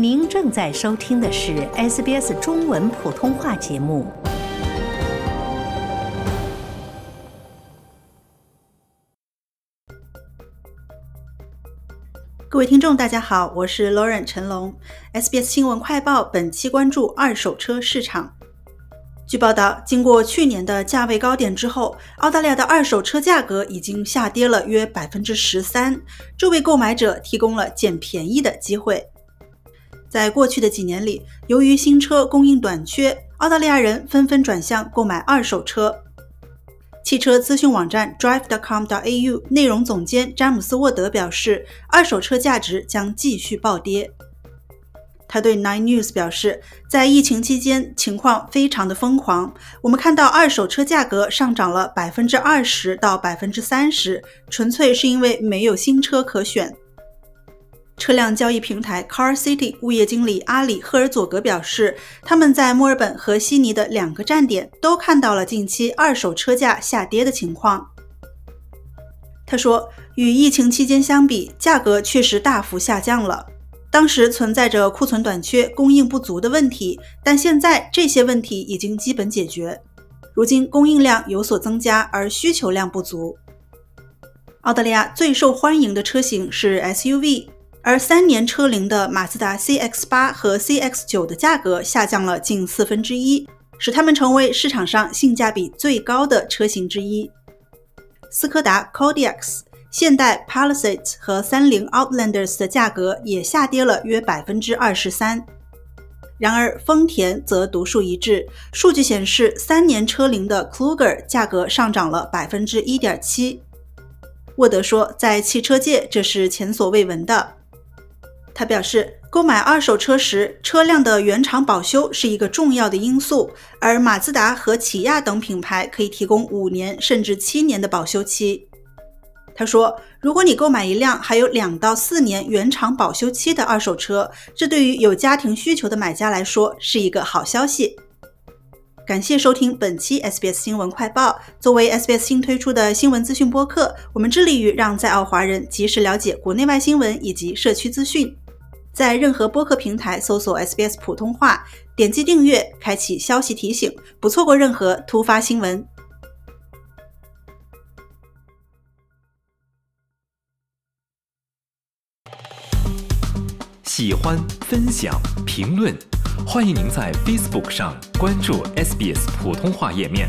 您正在收听的是 SBS 中文普通话节目。各位听众，大家好，我是 Lauren 陈龙。SBS 新闻快报本期关注二手车市场。据报道，经过去年的价位高点之后，澳大利亚的二手车价格已经下跌了约百分之十三，这为购买者提供了捡便宜的机会。在过去的几年里，由于新车供应短缺，澳大利亚人纷纷转向购买二手车。汽车资讯网站 Drive.com.au 内容总监詹姆斯·沃德表示，二手车价值将继续暴跌。他对 Nine News 表示，在疫情期间，情况非常的疯狂。我们看到二手车价格上涨了百分之二十到百分之三十，纯粹是因为没有新车可选。车辆交易平台 Car City 物业经理阿里赫尔佐格表示，他们在墨尔本和悉尼的两个站点都看到了近期二手车价下跌的情况。他说，与疫情期间相比，价格确实大幅下降了。当时存在着库存短缺、供应不足的问题，但现在这些问题已经基本解决。如今供应量有所增加，而需求量不足。澳大利亚最受欢迎的车型是 SUV。而三年车龄的马自达 CX-8 和 CX-9 的价格下降了近四分之一，使它们成为市场上性价比最高的车型之一。斯柯达 Kodiaq、现代 Palisade 和三菱 Outlanders 的价格也下跌了约百分之二十三。然而，丰田则独树一帜。数据显示，三年车龄的 Kluger 价格上涨了百分之一点七。沃德说，在汽车界，这是前所未闻的。他表示，购买二手车时，车辆的原厂保修是一个重要的因素，而马自达和起亚等品牌可以提供五年甚至七年的保修期。他说，如果你购买一辆还有两到四年原厂保修期的二手车，这对于有家庭需求的买家来说是一个好消息。感谢收听本期 SBS 新闻快报。作为 SBS 新推出的新闻资讯播客，我们致力于让在澳华人及时了解国内外新闻以及社区资讯。在任何播客平台搜索 SBS 普通话，点击订阅，开启消息提醒，不错过任何突发新闻。喜欢、分享、评论，欢迎您在 Facebook 上关注 SBS 普通话页面。